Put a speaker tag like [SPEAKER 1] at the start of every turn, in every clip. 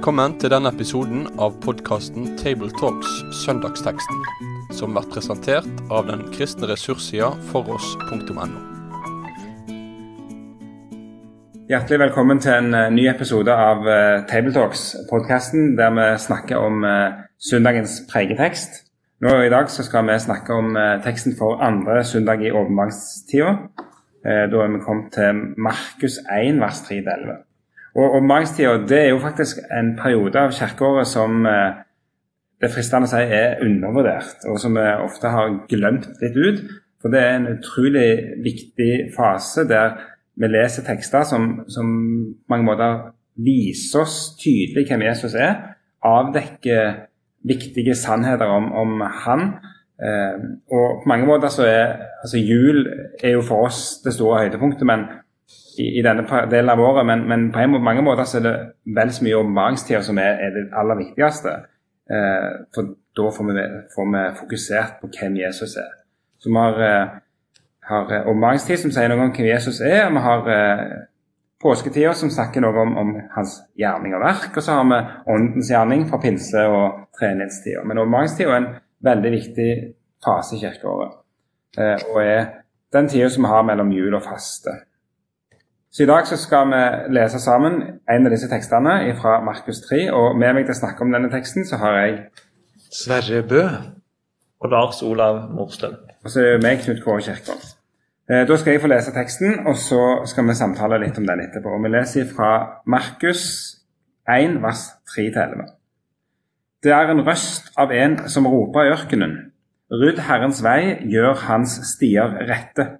[SPEAKER 1] Velkommen til denne episoden av podkasten Tabletalks Søndagsteksten, som blir presentert av den kristne ressurssida foross.no.
[SPEAKER 2] Hjertelig velkommen til en eh, ny episode av uh, Tabletalks, podkasten der vi snakker om uh, søndagens pregetekst. Nå I dag skal vi snakke om teksten for andre søndag i åpenbaringstida. da er vi kommet til Markus 1, vers 3-11. Og Oppmaringstida det er jo faktisk en periode av kirkeåret som eh, det er fristende å si er undervurdert, og som vi ofte har glemt litt ut. For det er en utrolig viktig fase der vi leser tekster som, som på mange måter viser oss tydelig hvem Jesus er. Avdekker viktige sannheter om, om han. Eh, og på mange måter så er altså Jul er jo for oss det store høydepunktet, men i, i, denne delen av året, men, men på en, mange måter så er det vel så mye åpenbaringstida som er, er, det aller viktigste. Eh, for da får vi, får vi, fokusert på hvem Jesus er. Så vi har, eh, har eh, åpenbaringstid som sier noe om hvem Jesus er. og Vi har eh, påsketida som snakker noe om, om, hans gjerning og verk. Og så har vi åndens gjerning fra pinse- og treenighetstida. Men åpenbaringstida er en veldig viktig fase i kirkeåret. Eh, og er den tida som vi har mellom jul og faste. Så I dag så skal vi lese sammen en av disse tekstene fra Markus 3. og Med meg til å snakke om denne teksten så har jeg
[SPEAKER 3] Sverre Bø.
[SPEAKER 4] Og Lars Olav Morstøl.
[SPEAKER 2] Og så er det meg, Knut Kåre Kjerkol. Eh, da skal jeg få lese teksten, og så skal vi samtale litt om den etterpå. Og Vi leser fra Markus 1, vers 3-11. Det er en røst av en som roper i ørkenen. Rydd Herrens vei, gjør hans stier rette.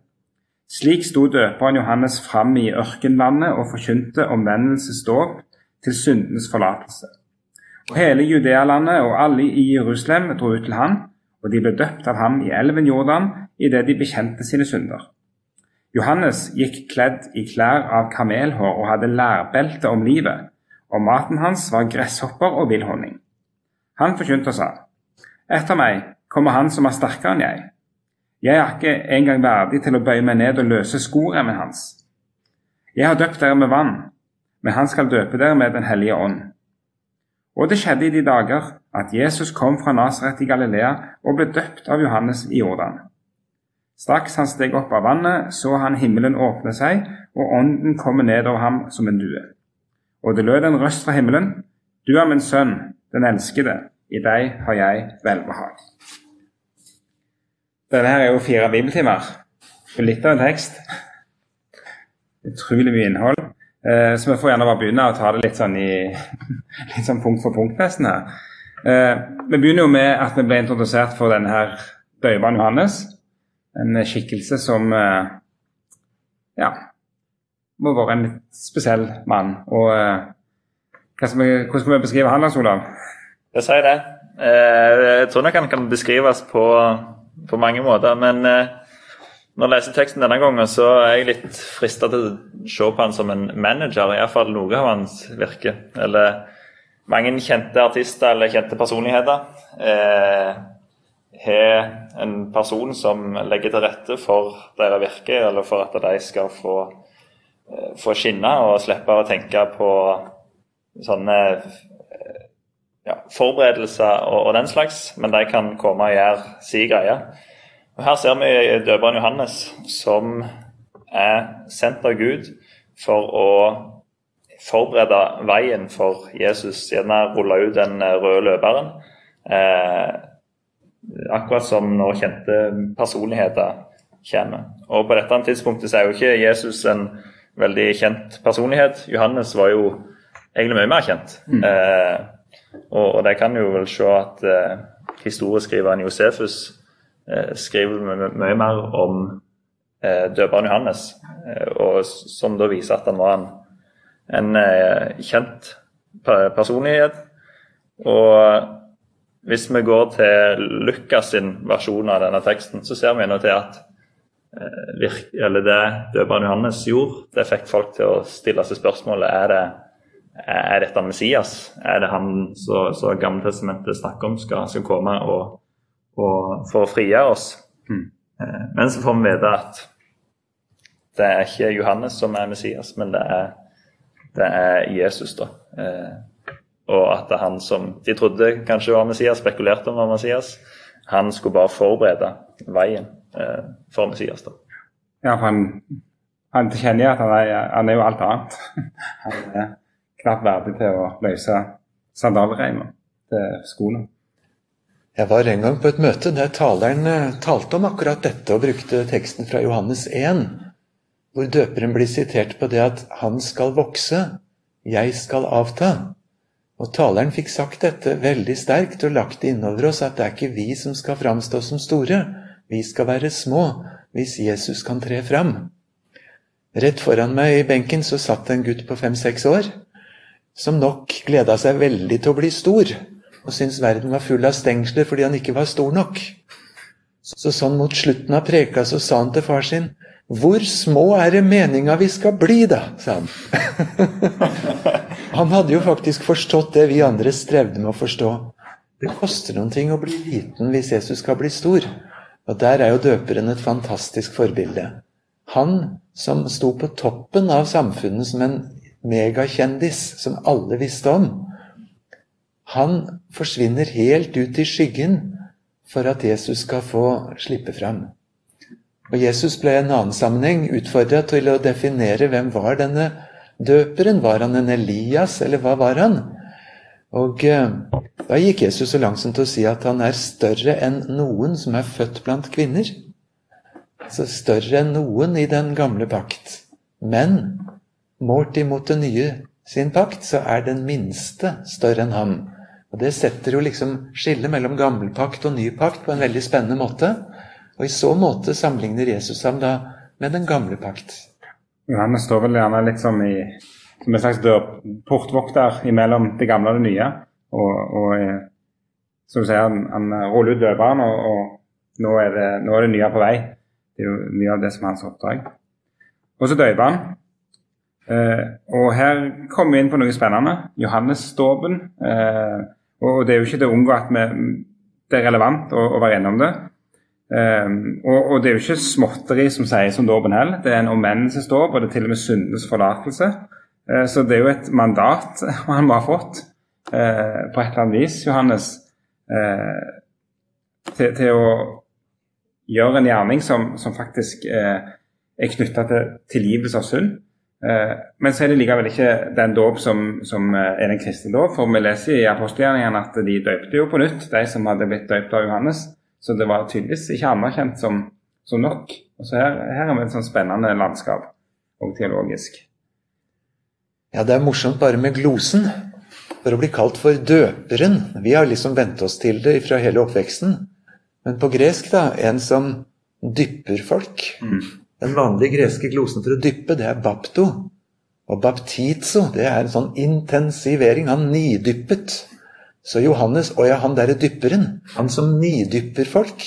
[SPEAKER 2] Slik sto døperen Johannes fram i ørkenlandet og forkynte omvendelsesdåp til syndenes forlatelse. Og Hele Judealandet og alle i Jerusalem dro ut til ham, og de ble døpt av ham i elven Jordan idet de bekjente sine synder. Johannes gikk kledd i klær av kamelhår og hadde lærbelte om livet, og maten hans var gresshopper og villhonning. Han forkynte og sa, Etter meg kommer han som er sterkere enn jeg jeg er ikke engang verdig til å bøye meg ned og løse skoremmen hans. Jeg har døpt dere med vann, men han skal døpe dere med Den hellige ånd. Og det skjedde i de dager at Jesus kom fra Nasaret i Galilea og ble døpt av Johannes i Jordan. Straks han steg opp av vannet, så han himmelen åpne seg, og ånden komme ned over ham som en due. Og det lød en røst fra himmelen, Du er min sønn, den elskede, i deg har jeg velbehag. Denne her er jo fire bibeltimer. Litt av en tekst. Utrolig mye innhold. Eh, så vi får gjerne bare begynne å ta det litt sånn, i, litt sånn punkt for punkt nesten her. Eh, vi begynner jo med at vi ble introdusert for denne her døyveren Johannes. En skikkelse som eh, ja, må være en litt spesiell mann. Og hvordan skal vi beskrive han, Lars Olav?
[SPEAKER 4] Jeg sier det. Jeg tror nok han kan beskrives på på mange måter. Men eh, når jeg leser teksten denne gangen, så er jeg litt frista til å se på han som en manager. Iallfall noe av hans virke. Eller mange kjente artister eller kjente personligheter eh, en person som legger til rette for deres virke, eller for at de skal få, eh, få skinne og slippe å tenke på sånne ja, forberedelser og, og, den slags, men de kan komme og gjøre si greie. Og Her ser vi døperen Johannes som er sendt av Gud for å forberede veien for Jesus, gjerne rulle ut den røde løperen. Eh, akkurat som når kjente personligheter kommer. Og På dette tidspunktet så er jo ikke Jesus en veldig kjent personlighet. Johannes var jo egentlig mye mer kjent. Mm. Eh, og, og de kan jo vel se at eh, historieskriveren Josefus eh, skriver mye mer om eh, døperen Johannes, eh, og som da viser at han var en, en eh, kjent personlighet. Og hvis vi går til Lukas sin versjon av denne teksten, så ser vi nå til at eh, eller det døperen Johannes gjorde, det fikk folk til å stille seg spørsmålet er det er dette Messias? Er det han som Gammeltestamentet snakker om skal, skal komme og, og for å frigjøre oss? Mm. Men så får vi vite at det er ikke Johannes som er Messias, men det er, det er Jesus. da. Eh, og at det er han som de trodde kanskje var Messias, spekulerte om var Messias, han skulle bare forberede veien eh, for Messias. da.
[SPEAKER 2] Ja, for han, han jo at han er, han er jo alt annet. Han er knapt verdig til å løse sandalreimen til skoene.
[SPEAKER 3] Jeg var en gang på et møte der taleren eh, talte om akkurat dette og brukte teksten fra Johannes 1, hvor døperen blir sitert på det at 'han skal vokse, jeg skal avta'. Og taleren fikk sagt dette veldig sterkt og lagt det innover oss at det er ikke vi som skal framstå som store, vi skal være små hvis Jesus kan tre fram. Rett foran meg i benken så satt en gutt på fem-seks år, som nok gleda seg veldig til å bli stor, og syntes verden var full av stengsler fordi han ikke var stor nok. Så sånn mot slutten av preka så sa han til far sin hvor små er det meninga vi skal bli, da? sa han. han hadde jo faktisk forstått det vi andre strevde med å forstå. Det koster noen ting å bli liten hvis Jesus skal bli stor. Og der er jo døperen et fantastisk forbilde. Han som sto på toppen av samfunnet som en megakjendis som alle visste om, han forsvinner helt ut i skyggen for at Jesus skal få slippe fram. Og Jesus ble i en annen sammenheng utfordra til å definere hvem var denne døperen. Var han en Elias, eller hva var han? Og eh, da gikk Jesus så langt som til å si at han er større enn noen som er født blant kvinner. Så større enn noen i den gamle pakt. Men målt imot det nye sin pakt, så er den minste større enn ham. Og Det setter jo liksom skillet mellom gammel pakt og ny pakt på en veldig spennende måte. Og I så måte sammenligner Jesus ham da med den gamle pakt.
[SPEAKER 2] Johannes står vel gjerne litt som, i, som en slags portvokter imellom det gamle og det nye. Og, og eh, som du sier, han, han ruller ut døperen, og, og nå, er det, nå, er det, nye på vei. Det er jo mye av det som er hans oppdrag. Og så døper han. Eh, og her kommer vi inn på noe spennende. Johannesdåpen. Eh, og det er jo ikke til å unngå at det er relevant å, å være innom det. Um, og, og, det er jo ikke småtteri som sies om dåpen heller. Det er en omvendelsesdåp, og det er til og med syndenes forlatelse. Uh, så det er jo et mandat han må ha fått uh, på et eller annet vis, Johannes, uh, til, til, å gjøre en gjerning som, som faktisk er knytta til tilgivelse av synd. Men så er det likevel ikke den dåp som, som, er den kristne dåp. For vi leser i apostelgjerningene at de døpte jo på nytt, de som hadde blitt døpt av Johannes. Så det var tydeligvis ikke anerkjent som, som nok. Og så her, her er vi et sånn spennende landskap, og teologisk.
[SPEAKER 3] Ja, det er morsomt bare med glosen. For å bli kalt for døperen Vi har liksom vent oss til det fra hele oppveksten. Men på gresk, da, en som dypper folk. Mm. Den vanlige greske glosen for å dyppe, det er bapto. Og baptizo, det er en sånn intensivering. Han nidyppet. Så Johannes Å ja, han derre dypperen. Han som nidypper folk.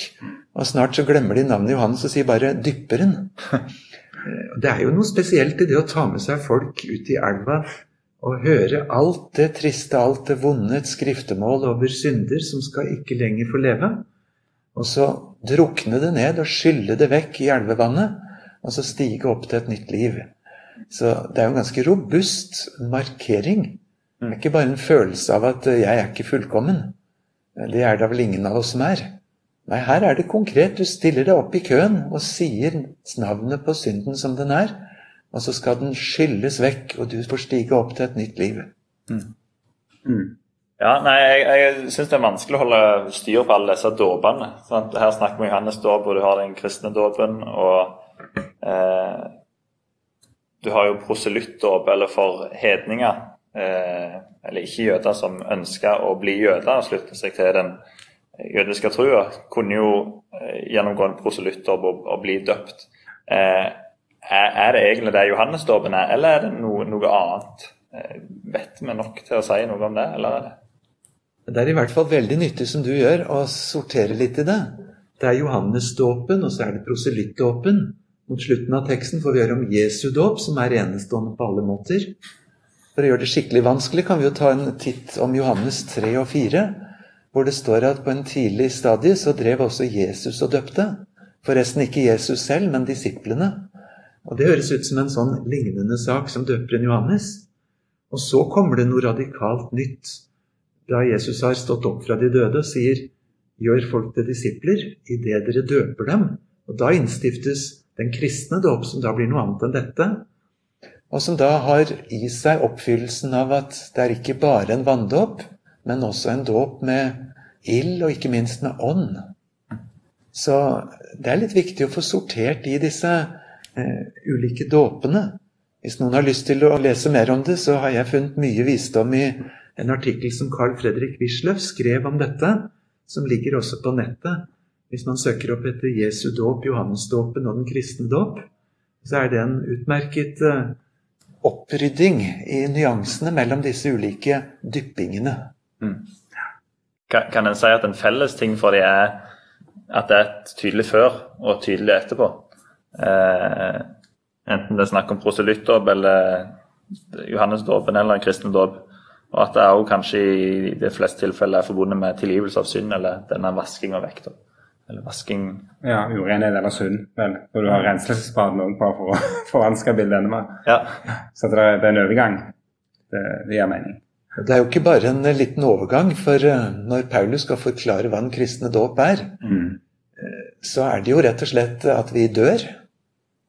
[SPEAKER 3] Og snart så glemmer de navnet Johannes og sier bare 'dypperen'. Det er jo noe spesielt i det å ta med seg folk ut i elva og høre alt det triste, alt det vonde, et skriftemål over synder som skal ikke lenger få leve. Og så drukne det ned og skylle det vekk i elvevannet, og så stige opp til et nytt liv. Så det er jo en ganske robust markering det er ikke bare en følelse av at eh, 'jeg er ikke fullkommen'. Det er da vel ingen av oss som er. Nei, her er det konkret. Du stiller deg opp i køen og sier navnet på synden som den er, og så skal den skylles vekk, og du får stige opp til et nytt liv. Mm.
[SPEAKER 4] Mm. Ja, nei, Jeg, jeg syns det er vanskelig å holde styr på alle disse dåpene. Her snakker vi om Johannes dåp, og du har den kristne dåpen. Og du har jo proselyttdåp, eller for hedninger eh, eller ikke jøder som ønsker å bli jøder og slutte seg til den jødiske trua, kunne jo eh, gjennomgå en og, og, bli døpt. Eh, er, det egentlig det Johannesdåpen er, eller er det noe, noe annet? Eh, vet vi nok til å si noe om det, eller er det
[SPEAKER 3] Det er i hvert fall veldig nyttig som du gjør, å sortere litt i det. Det er Johannesdåpen, og så er det proselyttdåpen. Mot slutten av teksten får vi høre om Jesu dåp, som er enestående på alle måter. For å gjøre det skikkelig vanskelig kan vi jo ta en titt om Johannes 3 og 4, hvor det står at på en tidlig stadie så drev også Jesus og døpte. Forresten ikke Jesus selv, men disiplene. Og Det høres ut som en sånn lignende sak som døperen Johannes. Og så kommer det noe radikalt nytt. da Jesus har stått opp fra de døde, og sier 'gjør folk til disipler idet dere døper dem'. Og Da innstiftes den kristne dåp, som da blir noe annet enn dette. Og som da har i seg oppfyllelsen av at det er ikke bare en vanndåp, men også en dåp med ild, og ikke minst med ånd. Så det er litt viktig å få sortert i disse eh, ulike dåpene. Hvis noen har lyst til å lese mer om det, så har jeg funnet mye visdom i en artikkel som Carl Fredrik Wisløff skrev om dette, som ligger også på nettet. Hvis man søker opp etter Jesu dåp, Johannesdåpen og den kristne dåp, så er det en utmerket uh, opprydding i nyansene mellom disse ulike dyppingene. Mm.
[SPEAKER 4] Kan, en si at en felles ting for dem er at det er et tydelig før og et tydelig etterpå? Eh, enten det er snakk om proselyttdåp eller Johannesdåpen eller kristen dåp. Og at det òg kanskje i de fleste tilfeller er forbundet med tilgivelse av synd, eller denne vasking av vekt. Eller vasking
[SPEAKER 2] Ja, urenhet eller sund, vel. Og du har renselsesbaden òg, bare for å forvanske bildet enda mer.
[SPEAKER 4] Ja.
[SPEAKER 2] Så det er, er en overgang. Det, det gir mening.
[SPEAKER 3] Det er jo ikke bare en liten overgang, for eh, når Paulus skal forklare hva den kristne dåp er, mm. Eh, så er det jo rett og slett at vi dør,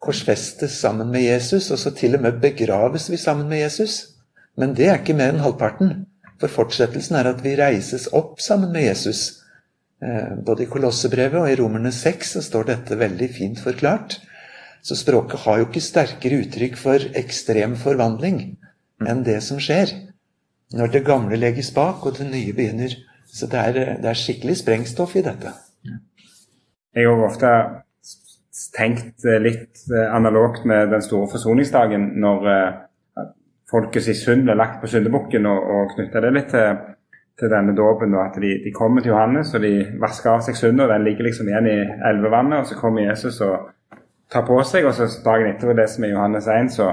[SPEAKER 3] korsfestes sammen med Jesus, og så til og med begraves vi sammen med Jesus. Men det er ikke mer enn halvparten. For fortsettelsen er at vi reises opp sammen med Jesus. Eh, både i Kolossebrevet og i Romerne 6 så står dette veldig fint forklart. Så språket har jo ikke sterkere uttrykk for ekstrem forvandling enn det som skjer når det gamle legges bak og det nye begynner. Så det er, det er skikkelig sprengstoff i dette.
[SPEAKER 2] Jeg har ofte tenkt litt eh, analogt med den store forsoningsdagen, når eh, folkets synd ble lagt på syndebukken, og, og knytta det litt til, til denne dåpen. At de, de, kommer til Johannes og de vasker av seg synda, den ligger liksom igjen i elvevannet. og Så kommer Jesus og tar på seg, og så dagen etter det som er Johannes 1, så,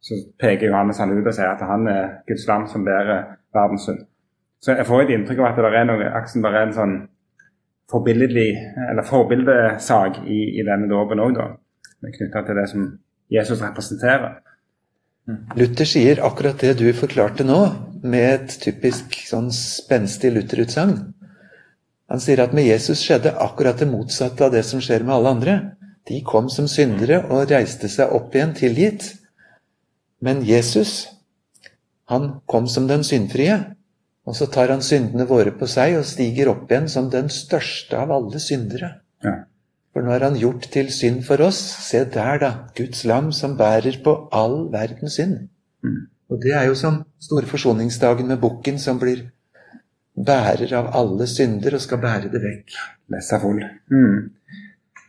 [SPEAKER 2] så peker Johannes han ut og sier at han er Guds lam som bærer verdens synd. Så jeg får et inntrykk av at det er noe, aksen bare er en sånn forbilledlig, eller forbildesak i, i denne dåpen òg, da. Knytta til det som Jesus representerer.
[SPEAKER 3] Luther sier akkurat det du forklarte nå, med et typisk sånn spenstig Luther-utsagn. Han sier at med Jesus skjedde akkurat det motsatte av det som skjer med alle andre. De kom som syndere og reiste seg opp igjen tilgitt. Men Jesus, han kom som den syndfrie. Og så tar han syndene våre på seg og stiger opp igjen som den største av alle syndere. Ja. For nå er han gjort til synd for oss. Se der, da. Guds lam som bærer på all verdens synd. Mm. Og det er jo som store forsoningsdagen med bukken som blir bærer av alle synder og skal bære det vekk.
[SPEAKER 2] Lessa full. Mm.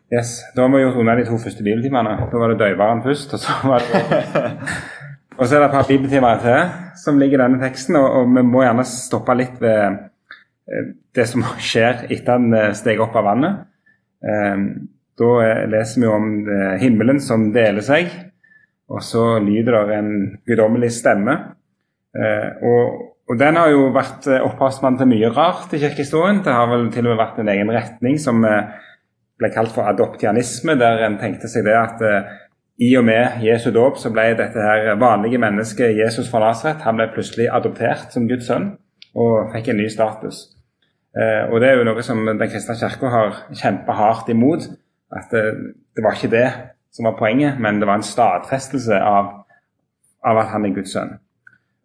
[SPEAKER 2] Yes. Da har vi gjort unna de to første bibeltimene. Da var det døyveren først, og så var det Og så er det et par bibeltimer til som ligger i denne teksten, og, og, vi må gjerne stoppe litt ved eh, det som skjer etter han eh, steg opp av vannet. Ehm, da leser vi om eh, himmelen som deler seg, og så lyder det en guddommelig stemme. Eh, og, og, den har jo vært eh, opphavsmann til mye rart i kirkehistorien. Det har vel til og med vært en egen retning som ble kalt for adoptianisme, der en tenkte seg det at i og med Jesu dåp så ble dette her vanlige mennesket Jesus fra Nasaret han ble plutselig adoptert som Guds sønn og fikk en ny status. Eh, og Det er jo noe som Den kristne kirka har kjempa hardt imot. At det, det, var ikke det som var poenget, men det var en stadfestelse av, av at han er Guds sønn.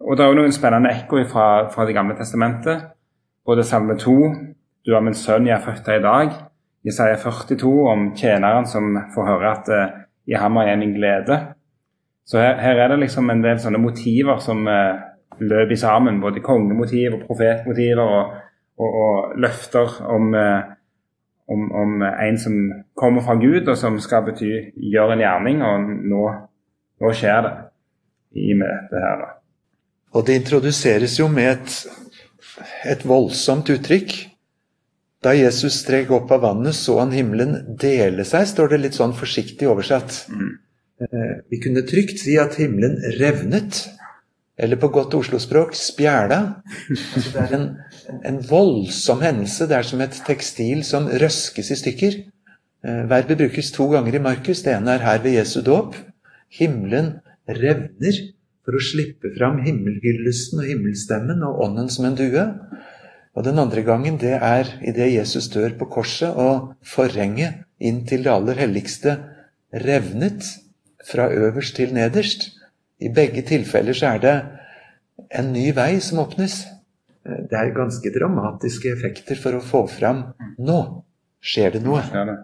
[SPEAKER 2] Og Det er jo noen spennende ekko fra, fra Det gamle testamentet. Både Salme 2, 'Du er min sønn, jeg er født deg i dag'. Jesaja 42 om tjeneren som får høre at uh, 'i ham er jeg min glede'. Så her, her, er det liksom en del sånne motiver som uh, løper sammen. Både kongemotiv og profetmotiver og og, og løfter om, eh, om, om, en som kommer fra Gud, og som skal bety gjøre en gjerning. Og nå, nå skjer det i med dette her.
[SPEAKER 3] Og det introduseres jo med et, et voldsomt uttrykk. Da Jesus strek opp av vannet, så han himmelen dele seg, står det litt sånn forsiktig oversatt. Mm. Eh, vi kunne trygt si at himmelen revnet. Eller på godt Oslo-språk spjæla. Altså det er en, en, voldsom hendelse. Det er som et tekstil som røskes i stykker. Eh, verbet brukes to ganger i Markus. Det ene er her ved Jesu dåp. Himmelen revner for å slippe fram himmelhyllesten og himmelstemmen og ånden som en due. Og den andre gangen det er idet Jesus dør på korset og forhenget inn til det aller helligste revnet fra øverst til nederst. I begge tilfeller så er det en ny vei som åpnes. Det er ganske dramatiske effekter for å få fram nå skjer det noe.
[SPEAKER 2] Ja, det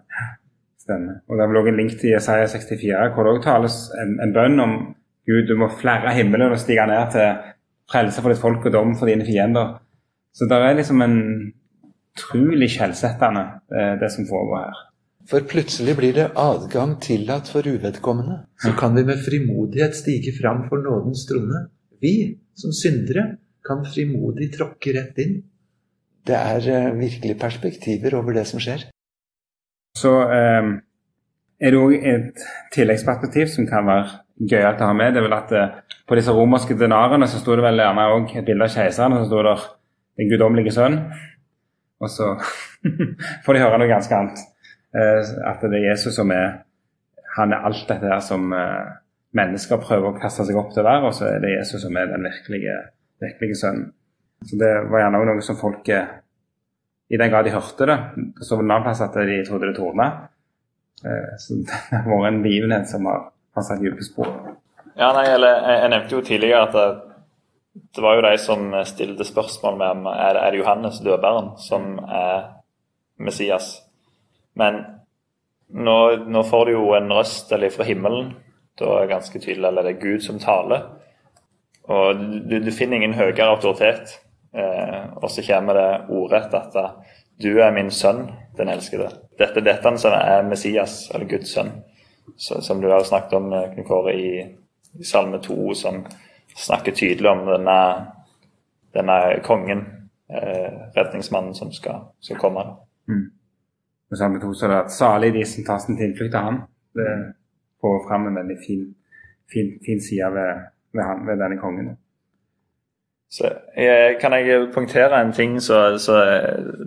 [SPEAKER 2] stemmer. Og Det er vel også en link til Jesaja 64, hvor det også tales en, en bønn om Gud, du må flerre himmelen og stige ned til frelse for ditt folk og dom for dine fiender. Så det er liksom en utrolig skjellsettende, eh, det som foregår her.
[SPEAKER 3] For plutselig blir det adgang tillatt for uvedkommende. Så kan vi med frimodighet stige fram for nådens trone. Vi som syndere kan frimodig tråkke rett inn. Det er uh, virkelig perspektiver over det som skjer.
[SPEAKER 2] Så eh, er det òg et tilleggsperspektiv som kan være gøyalt å ha med. Det er vel at eh, På disse romerske denarene så sto det vel gjerne òg et bilde av keiseren, og så sto det 'Den guddommelige sønn'. Og så får de høre noe ganske annet. Uh, at det er Jesus som er Han er alt dette her som mennesker prøver å kaste seg opp til å være, og så er det Jesus som er den virkelige, virkelige sønnen. Så Det var gjerne noe som folk i den grad de hørte det. så var det en annen plass at de trodde det tordna. Eh, så det har vært en begivenhet som har, har satt dype spor.
[SPEAKER 4] Ja, nei, eller, jeg, nevnte jo tidligere at det, det, var jo de som stilte spørsmål med om er er det Johannes dødbæren som er Messias. Men nå, nå får du jo en røst eller fra himmelen. Da er det ganske tydelig eller det er Gud som taler. Og du, du finner ingen høyere autoritet Eh, og så kommer det ordrett at du er min sønn, den elskede. Dette, dette er Messias, eller Guds sønn, så, som du har snakket om eh, Kåre, i, i Salme 2, som snakker tydelig om denne, denne kongen, eh, redningsmannen, som skal, skal komme.
[SPEAKER 2] Mm. I Salme 2 så er det at salig de som tar sin tilflukt til ham. Det får fram en veldig fin, fin, fin side ved, ved, han, ved denne kongen.
[SPEAKER 4] Så jeg, Kan jeg poengtere en ting? Så, så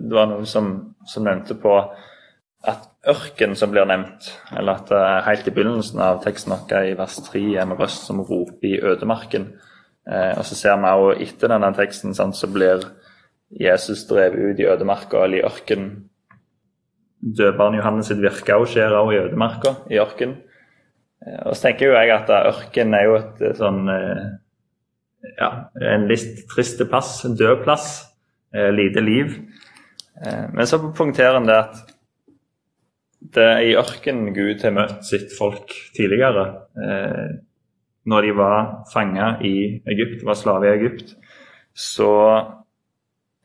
[SPEAKER 4] Det var noen som, som, nevnte på at ørken som blir nevnt, eller at uh, helt i begynnelsen av teksten vår i vers 3 er en røst som roper i ødemarken. Eh, og så ser vi også etter denne teksten sant, så blir Jesus drevet ut i ødemarka eller i ørken. Døperen Johannes sitt virke òg skjer også i ødemarka, i ørken. Uh, og så tenker jo jeg at ørken er jo et sånn ja, en litt trist plass, en død plass, eh, lite liv. Eh, men så punkterer han det at det er i ørkenen Gud har møtt sitt folk tidligere. Eh, når de var fanga i Egypt, var slave i Egypt, så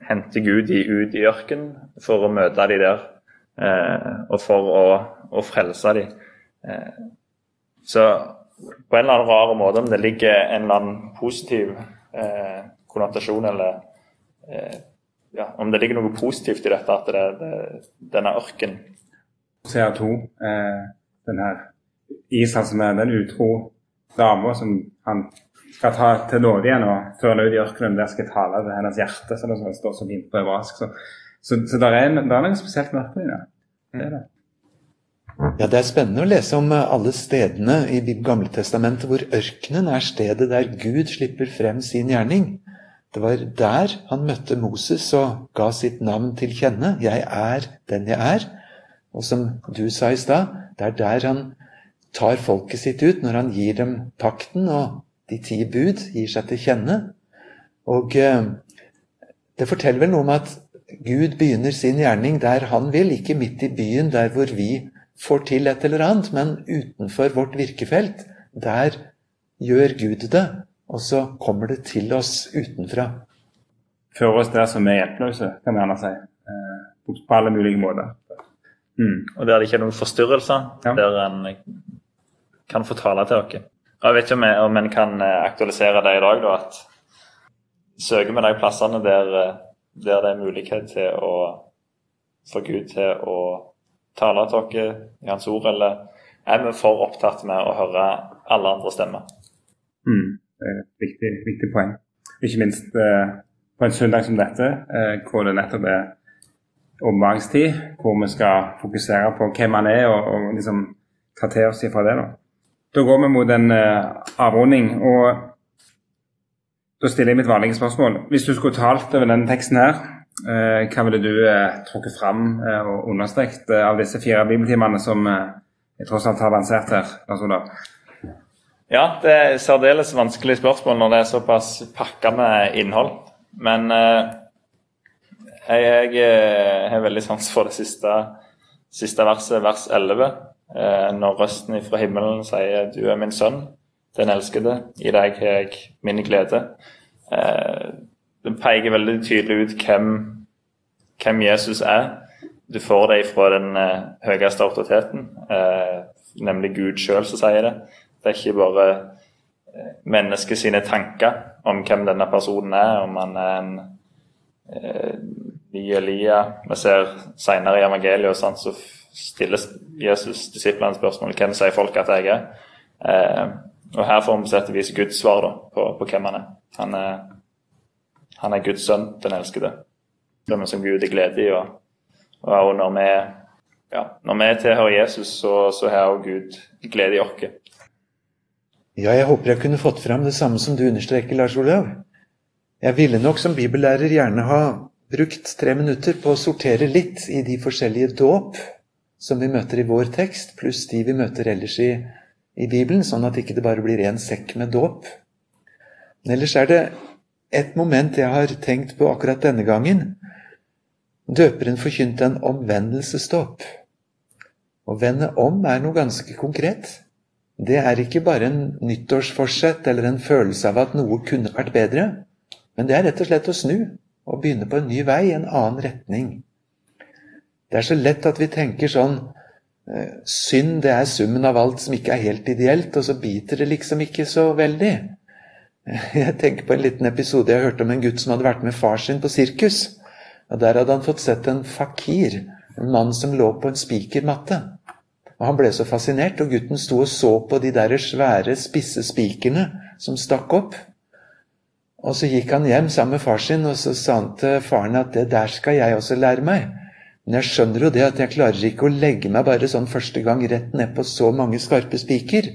[SPEAKER 4] henter Gud de ut i ørkenen for å møte de der, eh, og for å, å frelse dem. Eh, så på en eller annen rar måte, om det ligger en eller annen positiv eh, konnotasjon eller eh, ja, Om det ligger noe positivt i dette, at det, det, denne ørken
[SPEAKER 2] CO2, eh, den her Isak som er den utro dama som han skal ta til nåde igjen og føre ut i ørkenen. Der skal jeg tale til hennes hjerte, som det står så fint på hebraisk. Så, så, så det er, er noe spesielt med ørkenen. Ja. Det er det.
[SPEAKER 3] Ja, Det er spennende å lese om eh, alle stedene i Gamle Testamentet hvor ørkenen er stedet der Gud slipper frem sin gjerning. Det var der han møtte Moses og ga sitt navn til kjenne. 'Jeg er den jeg er'. Og som du sa i stad, det er der han tar folket sitt ut, når han gir dem pakten og de ti bud, gir seg til kjenne. Og eh, det forteller vel noe om at Gud begynner sin gjerning der han vil, ikke midt i byen, der hvor vi får til et eller annet, men utenfor vårt virkefelt, der gjør Gud det, og så kommer det til oss utenfra.
[SPEAKER 2] Fører oss der som er hjelpeløse, kan vi gjerne si. Eh, på alle mulige måter.
[SPEAKER 4] Mm. Og der det ikke er noen forstyrrelser, ja. der en kan få tale til dere. Jeg vet ikke om en kan eh, aktualisere det i dag, da, at søker vi de plassene der, eh, der det er mulighet til å få Gud til å tale til dere i Hans ord, eller er vi for opptatt med å høre alle andre stemmer?
[SPEAKER 2] Mm, det er et viktig, viktig poeng. Ikke minst eh, på en søndag som dette, eh, hvor det nettopp er omgangstid, hvor vi skal fokusere på hvem han er, og, og liksom ta til oss ifra det. Da, da går vi mot en eh, avrunding. og da stiller jeg mitt vanlige spørsmål. Hvis du skulle talt over denne teksten her, Eh, hva ville du eh, trukket fram eh, og understreket av disse fire bibeltimene som jeg tross alt har lansert her?
[SPEAKER 4] Ja, det er særdeles vanskelig spørsmål når det er såpass pakka med innhold. Men jeg, jeg har veldig sans for det siste, siste verset, vers 11. Når røsten fra himmelen sier 'Du er min sønn, den elskede, i deg har jeg min glede'. Den peker veldig tydelig ut hvem, hvem Jesus er. Du får det fra den uh, høyeste autoriteten, uh, nemlig Gud sjøl som sier det. Det er ikke bare mennesket sine tanker om hvem denne personen er, om han er en ny Elia. Vi ser senere i evangeliet sånn, så stiller Jesus disiplene spørsmål hvem sier folk at jeg er. Og Her får vi sett og vis Guds svar da, på, på hvem han er. Han er han er Guds sønn, den elskede. Det som Gud er glede i. Og, og når vi, ja, når vi tilhører Jesus, så, så har også Gud glede i oss.
[SPEAKER 3] Ja, jeg håper jeg kunne fått fram det samme som du understreker, Lars Olav. Jeg ville nok som bibellærer gjerne ha brukt tre minutter på å sortere litt i de forskjellige dåp som vi møter i vår tekst, pluss de vi møter ellers i, i Bibelen, sånn at ikke det bare blir én sekk med dåp. Men ellers er det et moment jeg har tenkt på akkurat denne gangen. Døperen forkynte en omvendelsesdåp. Å vende om er noe ganske konkret. Det er ikke bare en nyttårsforsett eller en følelse av at noe kunne vært bedre, men det er rett og slett å snu og begynne på en ny vei, en annen retning. Det er så lett at vi tenker sånn Synd, det er summen av alt som ikke er helt ideelt, og så biter det liksom ikke så veldig. Jeg tenker på en liten episode jeg hørte om en gutt som hadde vært med far sin på sirkus. Og Der hadde han fått sett en fakir, en mann som lå på en spikermatte. Og Han ble så fascinert, og gutten sto og så på de der svære, spisse spikerne som stakk opp. Og Så gikk han hjem sammen med far sin, og så sa han til faren at det der skal jeg også lære meg. Men jeg skjønner jo det at jeg klarer ikke å legge meg bare sånn første gang rett ned på så mange skarpe spiker.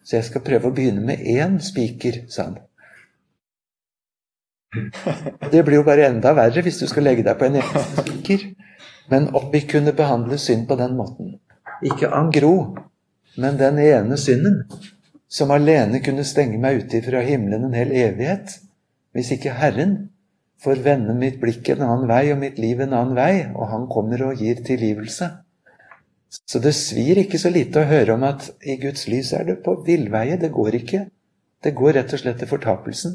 [SPEAKER 3] Så jeg skal prøve å begynne med én spiker, sa han. Det blir jo bare enda verre hvis du skal legge deg på en eneste spiker. Men om vi kunne behandle synd på den måten Ikke angro, men den ene synden som alene kunne stenge meg ute fra himmelen en hel evighet. Hvis ikke Herren får vende mitt blikk en annen vei og mitt liv en annen vei, og Han kommer og gir tilgivelse. Så det svir ikke så lite å høre om at i Guds lys er du på villveie. Det går ikke. Det går rett og slett til fortapelsen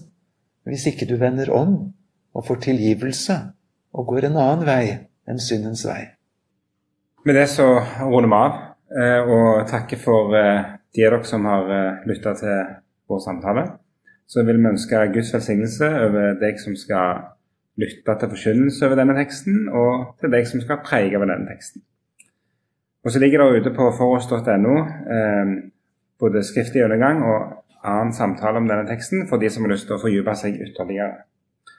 [SPEAKER 3] hvis ikke du vender om og får tilgivelse og går en annen vei enn syndens vei.
[SPEAKER 2] Med det så runder vi av eh, og takker for eh, de av dere som har eh, lytta til vår samtale. Så vil vi ønske Guds velsignelse over deg som skal lytte til forkynnelse over denne teksten, og til deg som skal preike over denne teksten. Og så ligger det ute på foross.no både skriftlig undergang og annen samtale om denne teksten for de som har lyst til å fordype seg ytterligere.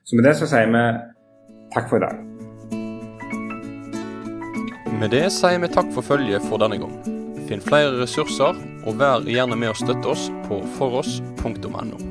[SPEAKER 2] Så med det så sier vi takk for i dag.
[SPEAKER 1] Med det sier vi takk for følget for denne gang. Finn flere ressurser, og vær gjerne med å støtte oss på foross.no.